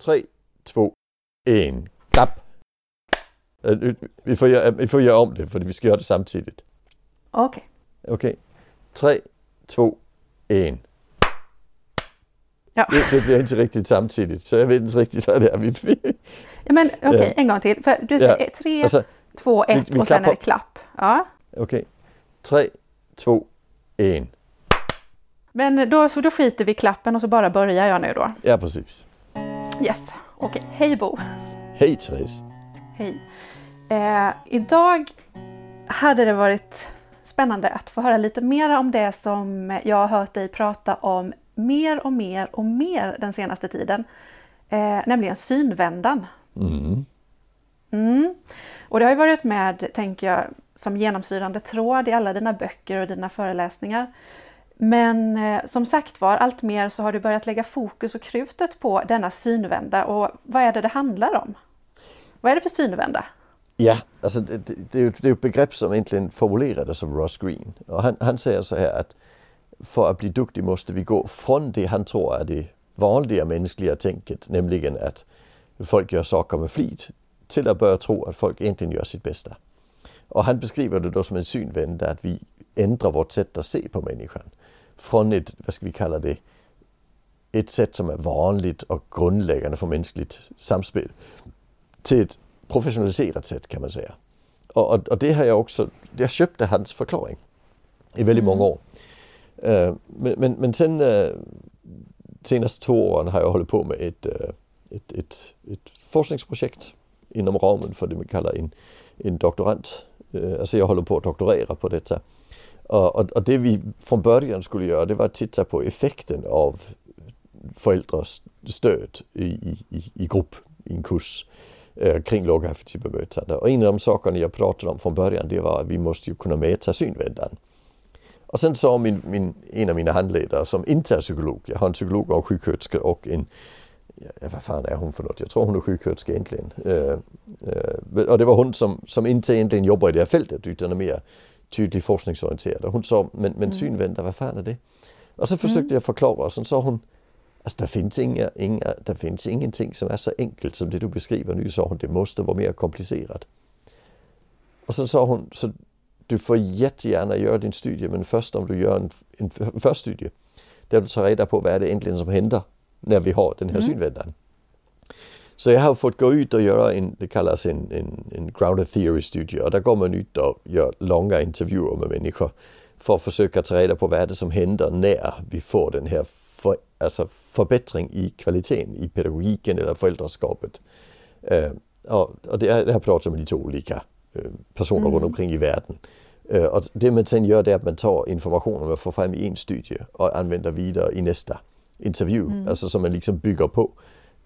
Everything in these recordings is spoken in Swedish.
3, 2, 1. Klap! Øh, Vi får, göra, vi får göra om det, för vi ska göra det samtidigt. Okej. Okej. 3, 2, 1. Ja. Det, det blir inte riktigt samtidigt, så jag vet inte riktigt vad det är. Vi, Ja, Men okej, Ja. en gång till. För du säger Ja, tre, alltså, två, ett vi och sen är det klapp. Ja. Okej. 3, 2, 1. Men då, så då skiter vi i klappen och så bara börjar jag nu då. Ja, precis. Yes. Okej. Hej Bo. Hej Therese. Hej. Eh, idag hade det varit spännande att få höra lite mer om det som jag har hört dig prata om mer och mer och mer den senaste tiden. Eh, nämligen synvändan. Mm. Mm. Och det har ju varit med, tänker jag, som genomsyrande tråd i alla dina böcker och dina föreläsningar. Men eh, som sagt var, allt mer så har du börjat lägga fokus och krutet på denna synvända. Och vad är det det handlar om? Vad är det för synvända? Ja, alltså det, det, det, är ju, det är ett begrepp som egentligen formulerades av Ross Green. Och han, han säger så här att för att bli duktig måste vi gå från det han tror är det vanliga mänskliga tänket, nämligen att folk gör saker med flit, till att börja tro att folk egentligen gör sitt bästa. Och han beskriver det då som en synvända att vi ändrar vårt sätt att se på människan. Från ett, vad ska vi kalla det, ett sätt som är vanligt och grundläggande för mänskligt samspel till ett professionaliserat sätt kan man säga. Och, och, och det har jag också, jag köpte hans förklaring i väldigt många år. Uh, men, men, men sen uh, senaste två åren har jag hållit på med ett, uh, ett, ett, ett forskningsprojekt inom ramen för det man kallar en, en doktorand. Uh, alltså jag håller på att doktorera på detta. Och, och, och det vi från början skulle göra det var att titta på effekten av föräldrars stöd i, i, i, grupp, i en kurs eh, kring lågaffektivt bemötande. Och en av de sakerna jag pratade om från början det var att vi måste ju kunna mäta synvändan. Och sen sa min, min, en av mina handledare som inte är psykolog, jag har en psykolog och en sjuksköterska och en, ja, vad fan är hon för något? Jag tror hon är sjuksköterska egentligen. Eh, øh, eh, øh, och det var hon som, som inte egentligen jobbar i det här fältet utan är mer tydligt forskningsorienterad. Och hon sa, men, men synvända, vad fan är det? Och så försökte jag förklara och sen sa hon, Alltså, det finns, inga, inga, det finns ingenting som är så enkelt som det du beskriver nu, sa hon. Det måste vara mer komplicerat. Och så sa hon, så du får jättegärna göra din studie, men först om du gör en, en förstudie, där du tar reda på vad är det egentligen som händer när vi har den här Mm. synvändan. Så jag har fått gå ut och göra en, det kallas en, en, en grounded theory-studie och där går man ut och gör långa intervjuer med människor för att försöka ta reda på vad är det som händer när vi får den här för, alltså förbättring i kvaliteten i pedagogiken eller föräldraskapet. Uh, och, och det, här, det här pratar med lite olika uh, personer Mm. runt omkring i världen. Uh, och det man sen gör det är att man tar informationen man får fram i en studie och använder vidare i nästa intervju. Mm. Alltså som man liksom bygger på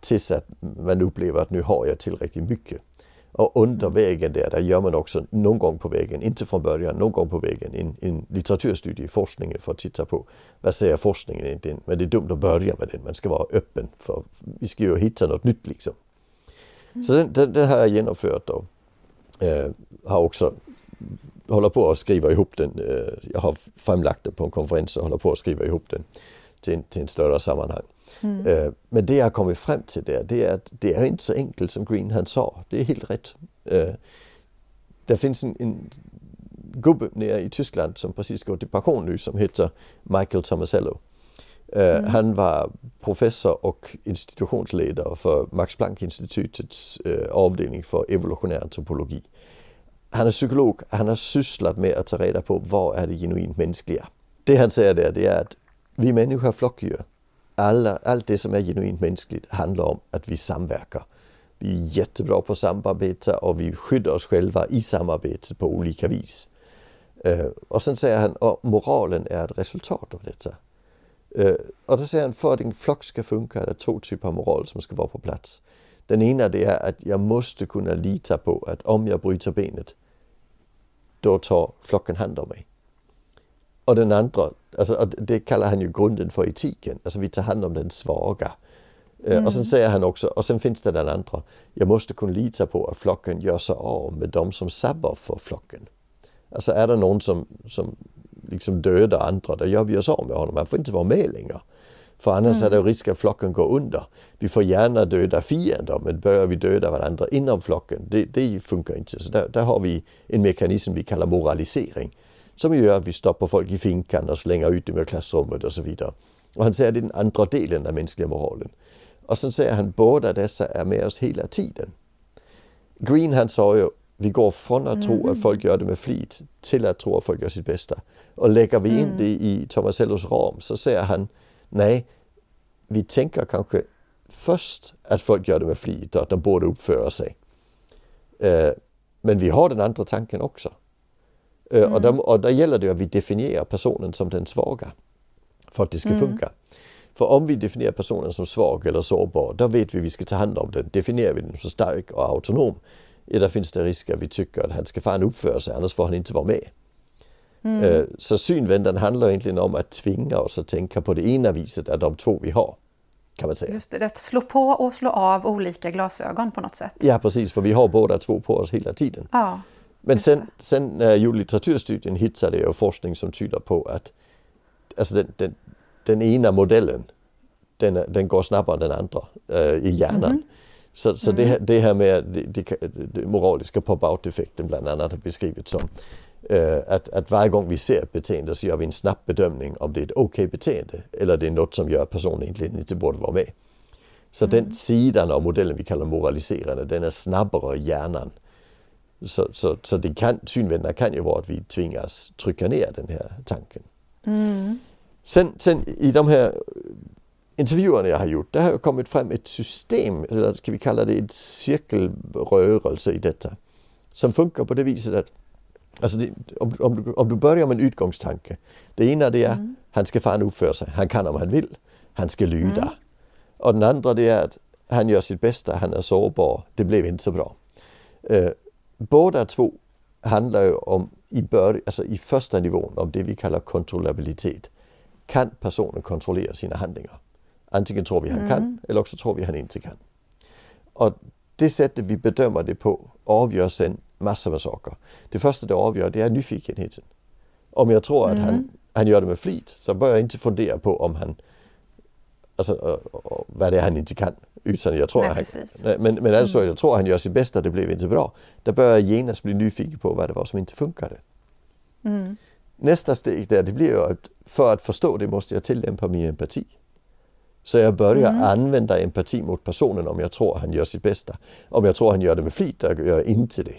tills att man upplever att nu har jag tillräckligt mycket. Och under vägen där, där gör man också någon gång på vägen, inte från början, någon gång på vägen en, en litteraturstudie i forskningen för att titta på vad säger forskningen egentligen. Men det är dumt att börja med den, man ska vara öppen för vi ska ju hitta något nytt liksom. Så den, den, den har jag genomfört och eh, har också håller på att skriva ihop den. Eh, jag har framlagt den på en konferens och håller på att skriva ihop den till till en större sammanhang. Mm. Eh, men det jag har kommit fram till där, det är att det är inte så enkelt som Green han sa. Det är helt rätt. Eh, det finns en, en gubbe nere i Tyskland som precis går till pension nu som heter Michael Tomasello. Eh, Han var professor och institutionsledare för Max Planck-institutets eh, avdelning för evolutionär antropologi. Han är psykolog, han har sysslat med att ta reda på vad är det genuint mänskliga. Det han säger där, det är att vi människor är flockdjur. Alla, allt det som är genuint mänskligt handlar om att vi samverkar. Vi är jättebra på samarbete och vi skyddar oss själva i samarbetet på olika vis. Eh, och sen säger han och moralen är ett resultat av detta. Eh, och då säger han för att en flock ska funka är det två typer av moral som ska vara på plats. Den ena det är att jag måste kunna lita på att om jag bryter benet då tar flocken hand om mig. Och den andra, alltså, det kallar han ju grunden för etiken, alltså vi tar hand om den svaga. Eh, Och sen säger han också, och sen finns det den andra, jag måste kunna lita på att flocken gör sig av med de som sabbar för flocken. Alltså är det någon som, som liksom dödar andra, då gör vi oss av med honom, han får inte vara med längre. För annars mm. är det risk att flocken går under. Vi får gärna döda fiender, men börjar vi döda varandra inom flocken, det, det funkar inte. Så där, där har vi en mekanism vi kallar moralisering. Som gör att vi stoppar folk i finkan och slänger ut dem ur klassrummet och så vidare. Och han säger att det är den andra delen av mänskliga moralen. Och sen säger han båda dessa är med oss hela tiden. Green han sa ju, vi går från att tro mm. att folk gör det med flit till att tro att folk gör sitt bästa. Och lägger vi in mm. det i Tomasellos ram så säger han, nej, vi tänker kanske först att folk gör det med flit och att de borde uppföra sig. Uh, men vi har den andra tanken också. Uh, mm. och, där, och där gäller det att vi definierar personen som den svaga. För att det ska mm. funka. För om vi definierar personen som svag eller sårbar, då vet vi att vi ska ta hand om den. Definierar vi den som stark och autonom, då finns det risk att vi tycker att han ska fan uppföra sig, annars får han inte vara med. Mm. Øh, så synvändan handlar egentligen om att tvinga oss att tänka på det ena viset av de två vi har. Kan man säga. Just det, att slå på och slå av olika glasögon på något sätt. Ja precis, för vi har båda två på oss hela tiden. Ja, Men sen, sen när gjorde litteraturstudien hittade jag forskning som tyder på att alltså den, den, den ena modellen den, den går snabbare än den andra äh, i hjärnan. Mm. Så, så mm. det, det här med det, det, det moraliska pop-out-effekten bland annat har beskrivits som äh, att, att varje gång vi ser ett beteende så gör vi en snabb bedömning om det är ett okej okay beteende eller det är något som gör att personen egentligen inte borde vara med. Så mm. den sidan av modellen vi kallar moraliserande, den är snabbare i hjärnan. Så, så, så det kan, synvändarna kan ju vara att vi tvingas trycka ner den här tanken. Mm. Sen, sen i de här intervjuerna jag har gjort, där har jag kommit fram ett system, eller ska vi kalla det ett cirkelrörelse i detta. Som funkar på det viset att Alltså det, om, om, du, om du börjar med en utgångstanke. Det ena det är mm. han ska fan uppföra sig. Han kan om han vill. Han ska lyda. Mm. Och den andra det är att han gör sitt bästa. Han är sårbar. Det blev inte så bra. Eh, båda två handlar ju om i, bör, alltså i första nivån om det vi kallar kontrollabilitet. Kan personen kontrollera sina handlingar? Antingen tror vi han mm. kan eller också tror vi han inte kan. Och det sättet vi bedömer det på avgör sen massor med saker. Det första det avgör det är nyfikenheten. Om jag tror mm. att han, han gör det med flit så börjar jag inte fundera på om han Alltså vad det är han inte kan. Utan jag tror Nej, han, men, men alltså mm. jag tror han gör sitt bästa, det blev inte bra. Då börjar jag genast bli nyfiken på vad det var som inte funkade. Mm. Nästa steg där det blir ju att för att förstå det måste jag tillämpa min empati. Så jag börjar mm. använda empati mot personen om jag tror han gör sitt bästa. Om jag tror han gör det med flit, då gör jag inte det.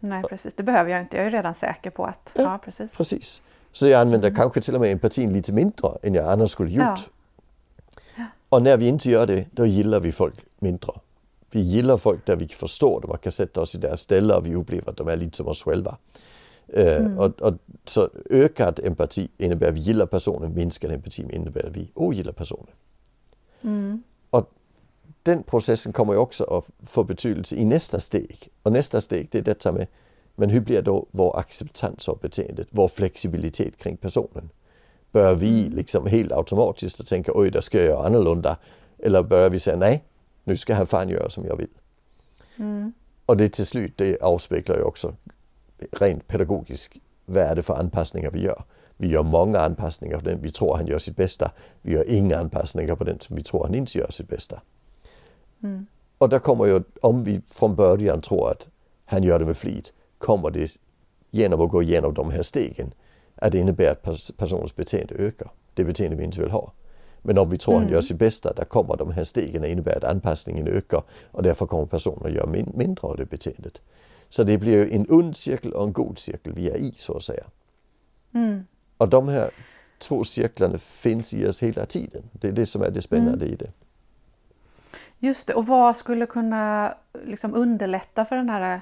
Nej precis, det behöver jag inte. Jag är redan säker på att... Ja, ja precis. precis. Så jag använder mm. kanske till och med empatin lite mindre än jag annars skulle gjort. Ja. Och när vi inte gör det, då gillar vi folk mindre. Vi gillar folk där vi förstår dem och kan sätta oss i deras ställe och vi upplever att de är lite som oss själva. Øh, mm. och, och, så ökad empati innebär att vi gillar personen, minskad empati innebär att vi ogillar personen. Mm. Och den processen kommer ju också att få betydelse i nästa steg. Och nästa steg det är detta med, men hur blir då vår acceptans av beteendet, vår flexibilitet kring personen? Börjar vi liksom helt automatiskt att tänka oj, där ska jag göra annorlunda? Eller börjar vi säga nej, nu ska han fan göra som jag vill? Mm. Och det till slut, det avspeglar ju också rent pedagogisk värde för anpassningar vi gör. Vi gör många anpassningar på den vi tror han gör sitt bästa. Vi gör inga anpassningar på den som vi tror han inte gör sitt bästa. Mm. Och där kommer ju, om vi från början tror att han gör det med flit, kommer det genom att gå igenom de här stegen att det innebär att personens beteende ökar. Det beteende vi inte vill ha. Men om vi tror mm. han gör sitt bästa, där kommer de här stegen att innebära att anpassningen ökar och därför kommer personen att göra min mindre av det beteendet. Så det blir ju en ond cirkel och en god cirkel vi är i så att säga. Mm. Och de här två cirklarna finns i oss hela tiden. Det är det som är det spännande mm. i det. Just det, och vad skulle kunna liksom underlätta för den här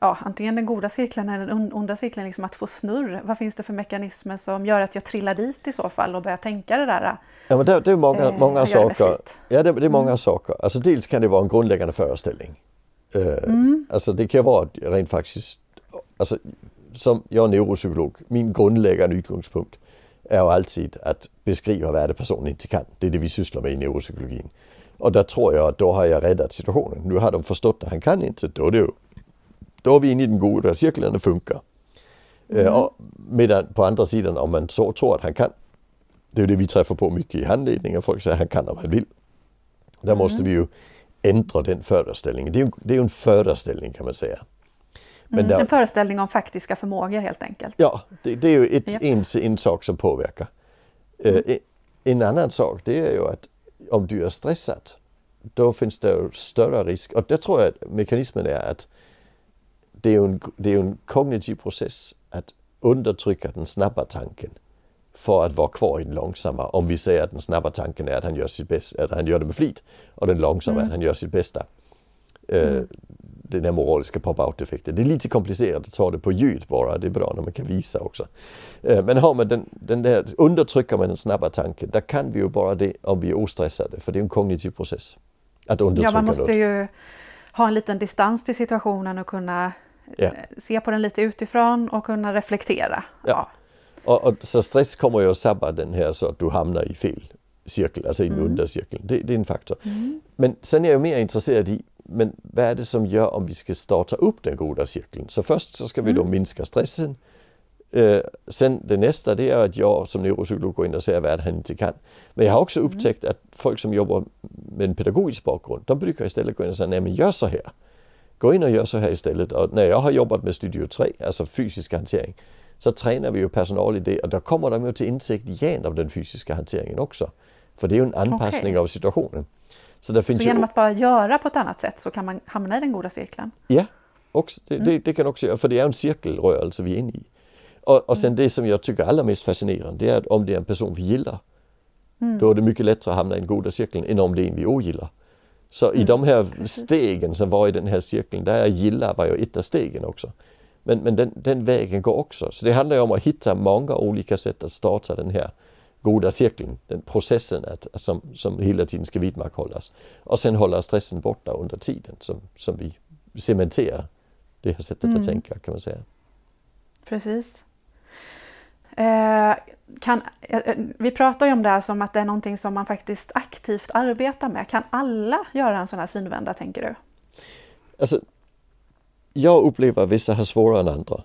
ja, antingen den goda cirkeln eller den onda cirkeln, liksom att få snurr. Vad finns det för mekanismer som gör att jag trillar dit i så fall och börjar tänka det där? Ja, men det, det är många, eh, många saker. Ja, det, det är många mm. saker. Alltså dels kan det vara en grundläggande föreställning. Uh, mm. Alltså det kan vara rent faktiskt, alltså som jag är neuropsykolog, min grundläggande utgångspunkt är ju alltid att beskriva vad det personen inte kan. Det är det vi sysslar med i neuropsykologin. Och där tror jag att då har jag räddat situationen. Nu har de förstått att han kan inte, då är, det ju, då är vi inne i den goda cirkeln, det funkar. Mm. Uh, och medan på andra sidan om man så tror att han kan, det är det vi träffar på mycket i handledningen. Folk säger att han kan om han vill. Där mm. måste vi ju ändra den föreställningen. Det är ju, det är en föreställning kan man säga. Men mm, där, en föreställning om faktiska förmågor helt enkelt. Ja, det, det är ju ett, yep. en, en sak som påverkar. Mm. En annan sak det är ju att om du är stressad då finns det större risk. Och det tror jag att mekanismen är att det är en, det är en kognitiv process att undertrycka den snabba tanken för att vara kvar i den långsamma. Om vi säger att den snabba tanken är att han gör, sitt bästa, att han gör det med flit och den långsamma mm. att han gör sitt bästa. Uh, mm. Den här moraliska pop-out-effekten. Det är lite komplicerat att ta det på ljud bara. Det är bra när man kan visa också. Uh, men har man den, den där, undertrycker man den snabba tanken, där kan vi ju bara det om vi är ostressade. För det är en kognitiv process. Att undertrycka Ja, man måste något. ju ha en liten distans till situationen och kunna ja. se på den lite utifrån och kunna reflektera. Ja. ja. Och, och, så stress kommer ju att sabba den här så att du hamnar i fel cirkel, alltså i en mm. undercirkel. Det, det, är en faktor. Mm. Men sen är jag mer intresserad i, men vad är det som gör om vi ska starta upp den goda cirkeln? Så först så ska vi då mm. minska stressen. Uh, sen det nästa det är att jag som neuropsykolog går in och säger vad han inte kan. Men jag har också mm. upptäckt att folk som jobbar med en pedagogisk bakgrund, de brukar istället gå in och säga, nej men gör så här. Gå in och gör så här istället. Och när jag har jobbat med Studio 3, alltså fysisk hantering, så tränar vi ju personal i det och då kommer de ju till insikt igen av den fysiska hanteringen också. För det är ju en anpassning okay. av situationen. Så, det finns så genom ju... att bara göra på ett annat sätt så kan man hamna i den goda cirkeln? Ja, också, det, mm. det, det kan också göra, för det är en cirkelrörelse vi är inne i. Och, och sen mm. det som jag tycker är allra mest fascinerande det är att om det är en person vi gillar, mm. då är det mycket lättare att hamna i den goda cirkeln än om det är en vi ogillar. Så mm. i de här stegen som var i den här cirkeln, där jag gillar var ju ett av stegen också. Men, men den, den vägen går också. Så det handlar ju om att hitta många olika sätt att starta den här goda cirkeln, den processen att, som, som hela tiden ska vidmakthållas. Och sen hålla stressen borta under tiden som, som vi cementerar det här sättet mm. att tänka kan man säga. Precis. Eh, kan, eh, vi pratar ju om det här som att det är någonting som man faktiskt aktivt arbetar med. Kan alla göra en sån här synvända tänker du? Alltså, jag upplever att vissa har svårare än andra.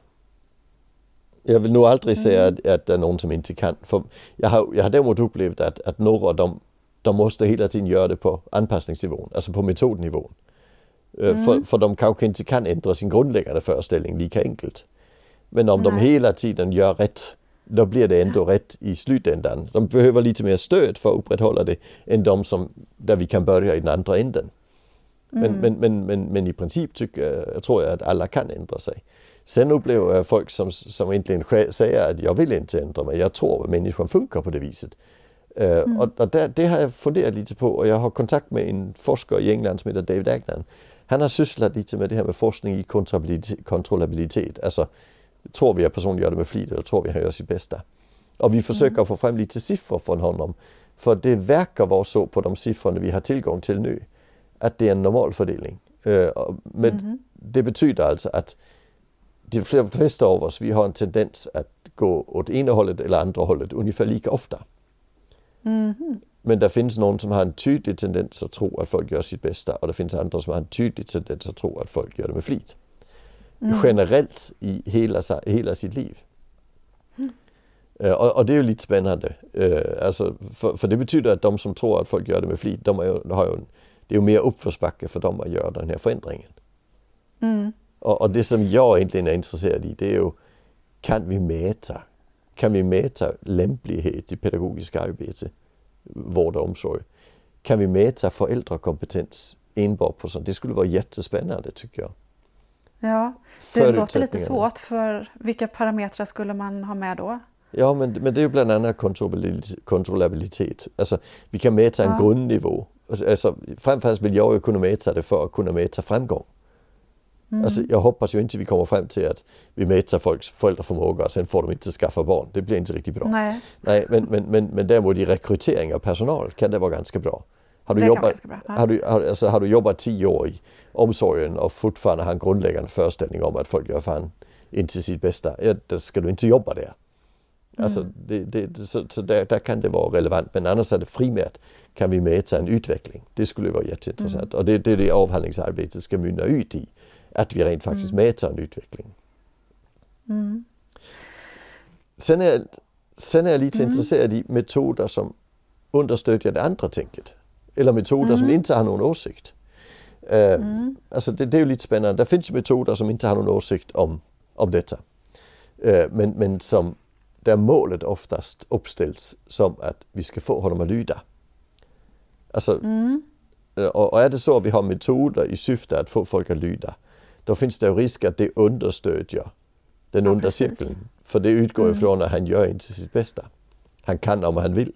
Jag vill nog aldrig mm. säga att, att det är någon som inte kan. För jag, har, jag har däremot upplevt att, att några de, de måste hela tiden göra det på anpassningsnivån, alltså på metodnivån. Eh, mm. För, för de kanske inte kan ändra sin grundläggande föreställning lika enkelt. Men om Nej. de hela tiden gör rätt, då blir det ändå rätt i slutändan. De behöver lite mer stöd för att upprätthålla det än de som, där vi kan börja i den andra änden. Men, mm. men, men, men, men, i princip tycker jag, tror jag att alla kan ändra sig. Sen upplever jag folk som, som egentligen säger att jag vill inte ändra mig, jag tror att människan funkar på det viset. Uh, mm. Och, och det, det, har jag funderat lite på och jag har kontakt med en forskare i England som heter David Agnan. Han har sysslat lite med det här med forskning i kontrollabilitet. Alltså, tror vi att personen gör det med flit eller tror vi att han gör sitt bästa? Och vi försöker mm. få fram lite siffror från honom. För det verkar vara så på de siffrorna vi har tillgång till nu att det är en normalfördelning. Uh, men mm. det betyder alltså att de flesta av oss vi har en tendens att gå åt ena hållet eller andra hållet ungefär lika ofta. Mm. Men det finns någon som har en tydlig tendens att tro att folk gör sitt bästa och det finns andra som har en tydlig tendens att tro att folk gör det med flit. Mm. Generellt i hela, hela sitt liv. Mm. Uh, och, och, det är ju lite spännande. Uh, alltså, för, för, det betyder att de som tror att folk gör det med flit, de är, har ju en, det är ju mer uppförsbacke för dem att göra den här förändringen. Mm. Och, och, det som jag egentligen är intresserad i det är ju, kan vi mäta? Kan vi mäta lämplighet i pedagogisk arbete, vård och omsorg? Kan vi mäta föräldrakompetens enbart på sånt? Det skulle vara jättespännande tycker jag. Ja, det låter lite svårt för vilka parametrar skulle man ha med då? Ja, men, men det är ju bland annat kontrollabilitet. Alltså, vi kan mäta en ja. grundnivå. Alltså, framförallt vill jag ju kunna mäta det för att kunna mäta framgång. Mm. Alltså, jag hoppas ju inte vi kommer fram till att vi mäter folks föräldraförmåga och sen får de inte skaffa barn. Det blir inte riktigt bra. Nej. Nej men, men, men, men däremot i rekrytering av personal kan det vara ganska bra. Har du, jobbat, har, du, har, alltså, har du jobbat tio år i omsorgen och fortfarande har en grundläggande föreställning om att folk gör fan inte sitt bästa, ja, då ska du inte jobba där. Alltså, mm. det, det, så, så där, där, kan det vara relevant. Men annars är det primärt kan vi mäta en utveckling. Det skulle vara jätteintressant. Mm. Och det är det, det avhandlingsarbetet ska mynna ut i. Att vi rent faktiskt mm. mäter en utveckling. Mm. Sen är Sen är jag lite mm. intresserad i metoder som understödjer det andra tänket. Eller metoder mm. som inte har någon åsikt. Uh, mm. Alltså det, det, är ju lite spännande. Det finns metoder som inte har någon åsikt om, om detta. Uh, men, men som där målet oftast uppställs som att vi ska få honom att lyda. Alltså, mm. och, och är det så att vi har metoder i syfte att få folk att lyda, då finns det ju risk att det understödjer den ja, onda cirkeln. För det utgår mm. ifrån att han gör inte sitt bästa. Han kan om han vill.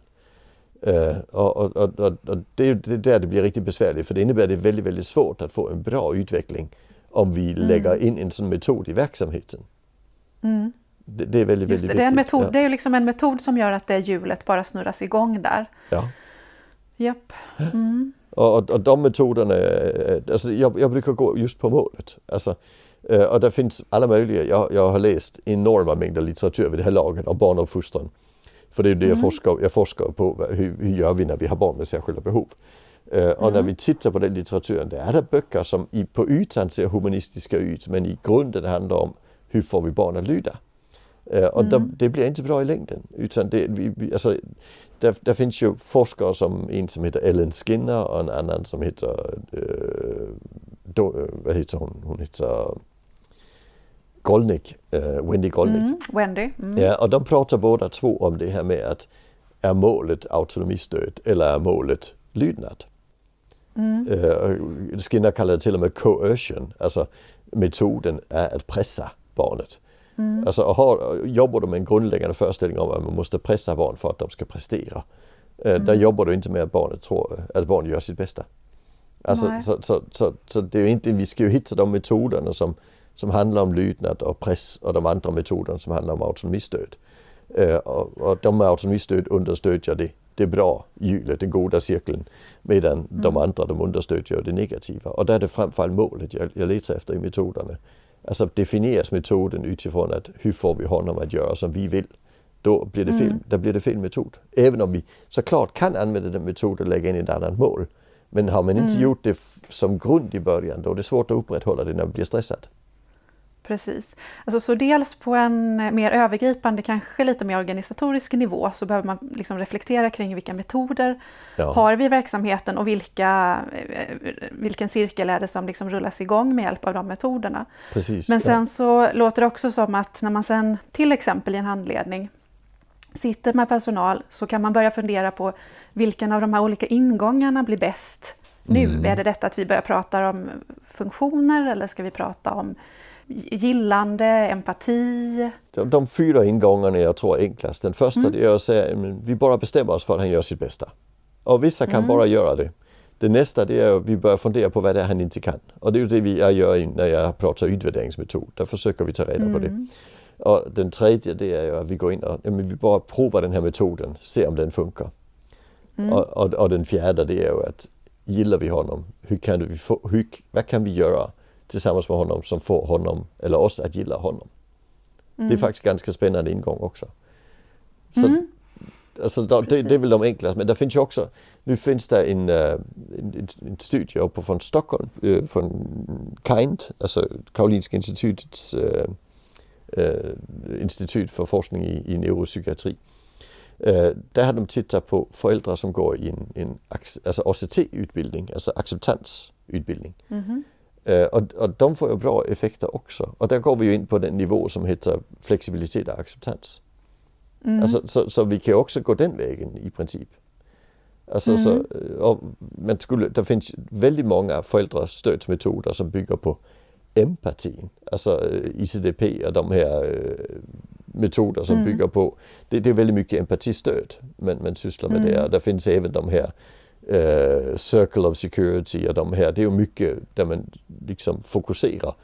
Uh, och, och, och, och, det är där det blir riktigt besvärligt för det innebär att det är väldigt, väldigt svårt att få en bra utveckling om vi mm. lägger in en sån metod i verksamheten. Mm. Det, det, är väldigt, väldigt det, viktigt. Det är, en metod, ja. det är liksom en metod som gör att det hjulet bara snurras igång där. Ja. Japp. Mm. Och, och de metoderna, eh, alltså jag, jag brukar gå just på målet. Alltså, eh, och det finns alla möjliga, jag, jag har läst enorma mängder litteratur vid det här laget om barnuppfostran. För det är det mm. jag, forskar, jag forskar på, hur, hur gör vi när vi har barn med särskilda behov? Uh, och mm. när vi tittar på den litteraturen, det är det böcker som i, på ytan ser humanistiska ut men i grunden handlar om hur får vi barn att lyda? Uh, och mm. de, det blir inte bra i längden. Utan det, vi, alltså, där, där, finns ju forskare som en som heter Ellen Skinner och en annan som heter, uh, då, vad heter hon? Hon heter Golnick, uh, Wendy Golnick. Mm, Wendy. Mm. Ja, och de pratar båda två om det här med att är målet autonomistöd eller är målet lydnad? Mm. Uh, Skinner kallar det till och med coercion, alltså metoden är att pressa barnet. Mm. Alltså har, jobbar du med en grundläggande föreställning om att man måste pressa barn för att de ska prestera. Uh, mm. Där jobbar du inte med att barnet tror att barnet gör sitt bästa. Alltså, så, så, så, så, det är inte, vi ska ju hitta de metoderna som som handlar om lydnad och press och de andra metoderna som handlar om autonomistöd. Uh, och, och de med autonomistöd understödjer det, det bra hjulet, den goda cirkeln, medan mm. de andra de understödjer det negativa. Och där är det framförallt målet jag, jag letar efter i metoderna. Alltså definieras metoden utifrån att hur får vi honom att göra som vi vill? Då blir det fel, mm. då blir det fel metod. Även om vi såklart kan använda den metoden och lägga in ett annat mål. Men har man inte mm. gjort det som grund i början då är det svårt att upprätthålla det när man blir stressad. Precis. Alltså, så dels på en mer övergripande, kanske lite mer organisatorisk nivå så behöver man liksom reflektera kring vilka metoder ja. har vi i verksamheten och vilka, eh, vilken cirkel är det som liksom rullas igång med hjälp av de metoderna. Precis, Men sen ja. så låter det också som att när man sen till exempel i en handledning sitter med personal så kan man börja fundera på vilken av de här olika ingångarna blir bäst nu? Mm. Är det detta att vi börjar prata om funktioner eller ska vi prata om gillande, empati. De, de fyra ingångarna jag tror är enklast. Den första mm. är att säga att vi bara bestämmer oss för att han gör sitt bästa. Och vissa kan mm. bara göra det. Det nästa det är att vi börjar fundera på vad det är han inte kan. Och det är ju det vi, jag gör när jag pratar utvärderingsmetod. Där försöker vi ta reda mm. på det. Mm. Och den tredje det är att vi går in och ja, vi bara provar den här metoden, ser om den funkar. Mm. Och, och, och, den fjärde det är ju att gillar vi honom, hur kan vi få, hur, vad kan vi göra tillsammans med honom som får honom, eller oss, att gilla honom. Mm. Det är faktiskt ganska spännande ingång också. Så, mm. alltså, det, det, är väl de enklaste, men det finns ju också, nu finns det en, uh, en, en studie uppe från Stockholm, uh, från KIND, alltså Karolinska institutets uh, institut för forskning i, i neuropsykiatri. Uh, där har de tittat på föräldrar som går i en, en alltså ACT-utbildning, alltså acceptansutbildning. Mm -hmm. Uh, och, och de får ju bra effekter också. Och där går vi ju in på den nivå som heter flexibilitet och acceptans. Mm. Alltså, så, så, vi kan också gå den vägen i princip. Alltså, mm. så, och man skulle, det finns väldigt många föräldrastödsmetoder som bygger på empatin. Alltså ICDP och de här uh, metoder som mm. bygger på, det, det, är väldigt mycket empatistöd man, man sysslar med mm. det. Det finns även de här uh, Circle of Security och de här. Det är ju mycket där man liksom fokuserar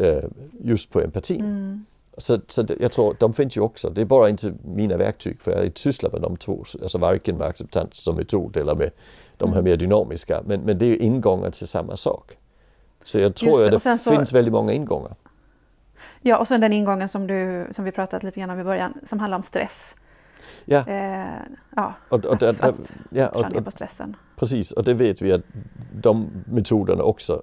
uh, just på empatin. Mm. Så, så det, jag tror de finns ju också. Det är bara inte mina verktyg för jag sysslar med de två. Alltså varken med acceptans som metod eller med de här mm. mer dynamiska. Men, men det är ju ingångar till samma sak. Så jag tror det. att det så... finns väldigt många ingångar. Ja, och sen den ingången som, du, som vi pratat lite grann om i början, som handlar om stress. Ja. Eh, ja, och, och, att, att, ja, och, dra ner på stressen. Precis, och det vet vi att de metoderna också,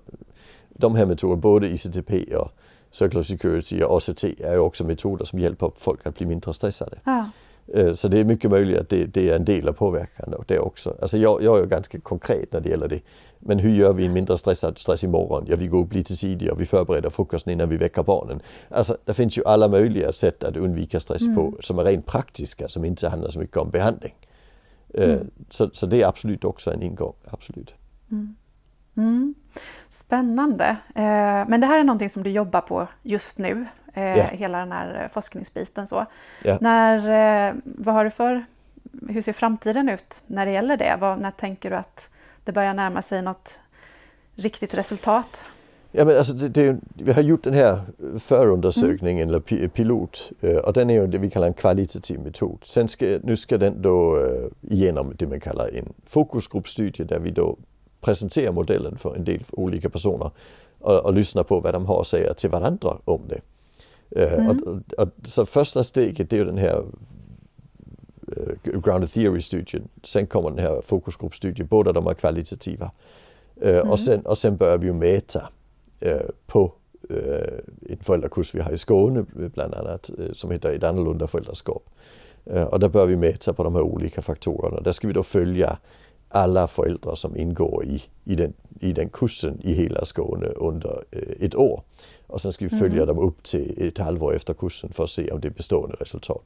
de här metoderna, både ICTP och Circular Security och ACT är ju också metoder som hjälper folk att bli mindre stressade. Ja. Øh, så det är mycket möjligt att det, det är en del av påverkan det också. Alltså jag, jag är ganska konkret när det gäller det. Men hur gör vi en mindre stressad stress imorgon? Ja, vi går upp lite tidigare, vi förbereder frukosten innan vi väcker barnen. Alltså, det finns ju alla möjliga sätt att undvika stress mm. på som är rent praktiska, som inte handlar så mycket om behandling. Øh, mm. Så, så det är absolut också en ingång, absolut. Mm. Mm. Spännande. Eh, men det här är någonting som du jobbar på just nu, yeah. hela den här forskningsbiten. Så. Yeah. När, eh, vad har du för, hur ser framtiden ut när det gäller det? Vad, när tänker du att det börjar närma sig något riktigt resultat? Ja, men alltså det, det, vi har gjort den här förundersökningen, mm. eller pilot, øh, och den är ju det vi kallar en kvalitativ metod. Sen ska, nu ska den då øh, igenom det man kallar en fokusgruppstudie där vi då presenterar modellen för en del olika personer och, och lyssnar på vad de har att säga till varandra om det. Øh, mm. Och, och, och, så första steget det är ju den här grounded theory-studien. Sen kommer den här fokusgruppstudien, båda de är kvalitativa. Uh, mm. och, sen, och sen börjar vi ju mäta uh, på uh, en föräldrakurs vi har i Skåne bland annat, som heter Ett annorlunda föräldraskap. Och där börjar vi mäta på de här olika faktorerna. Där ska vi då följa alla föräldrar som ingår i, i, den, i den kursen i hela Skåne under ett år. Och sen ska vi följa mm. dem upp till ett halvår efter kursen för att se om det är bestående resultat.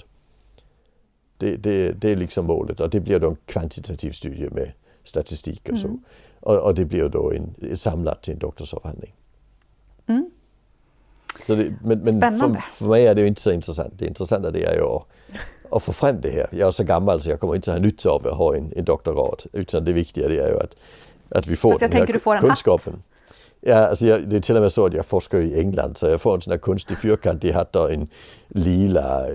Det, det, det är liksom målet och det blir då en kvantitativ studie med statistik och så. Mm. Och, och, det blir då en, samlat till en doktorsavhandling. Mm. Så det, men men för, för, mig är det inte så intressant. Det intressanta det är ju att, att få fram det här. Jag är så gammal så jag kommer inte ha nytta av att ha en, en doktorat. Utan det viktiga det är ju att, att vi får den här kunskapen. Hatt. Ja, alltså jag, det är till och med så att jag forskar i England så jag får en sån här konstig fyrkantig hatt och en lila äh,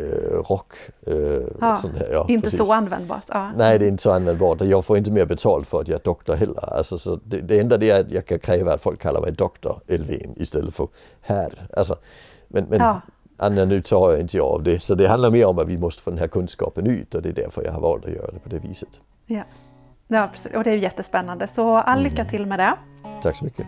rock. Äh, ja. Ja, inte precis. så användbart. Ja. Nej, det är inte så användbart. Jag får inte mer betalt för att jag är doktor heller. Alltså, så det, det enda det är att jag kan kräva att folk kallar mig doktor Elvin istället för herr. Alltså, men men ja. annan nu tar jag inte jag av det. Så det handlar mer om att vi måste få den här kunskapen ut och det är därför jag har valt att göra det på det viset. Ja, ja precis. och det är jättespännande. Så all lycka mm. till med det. Tack så mycket.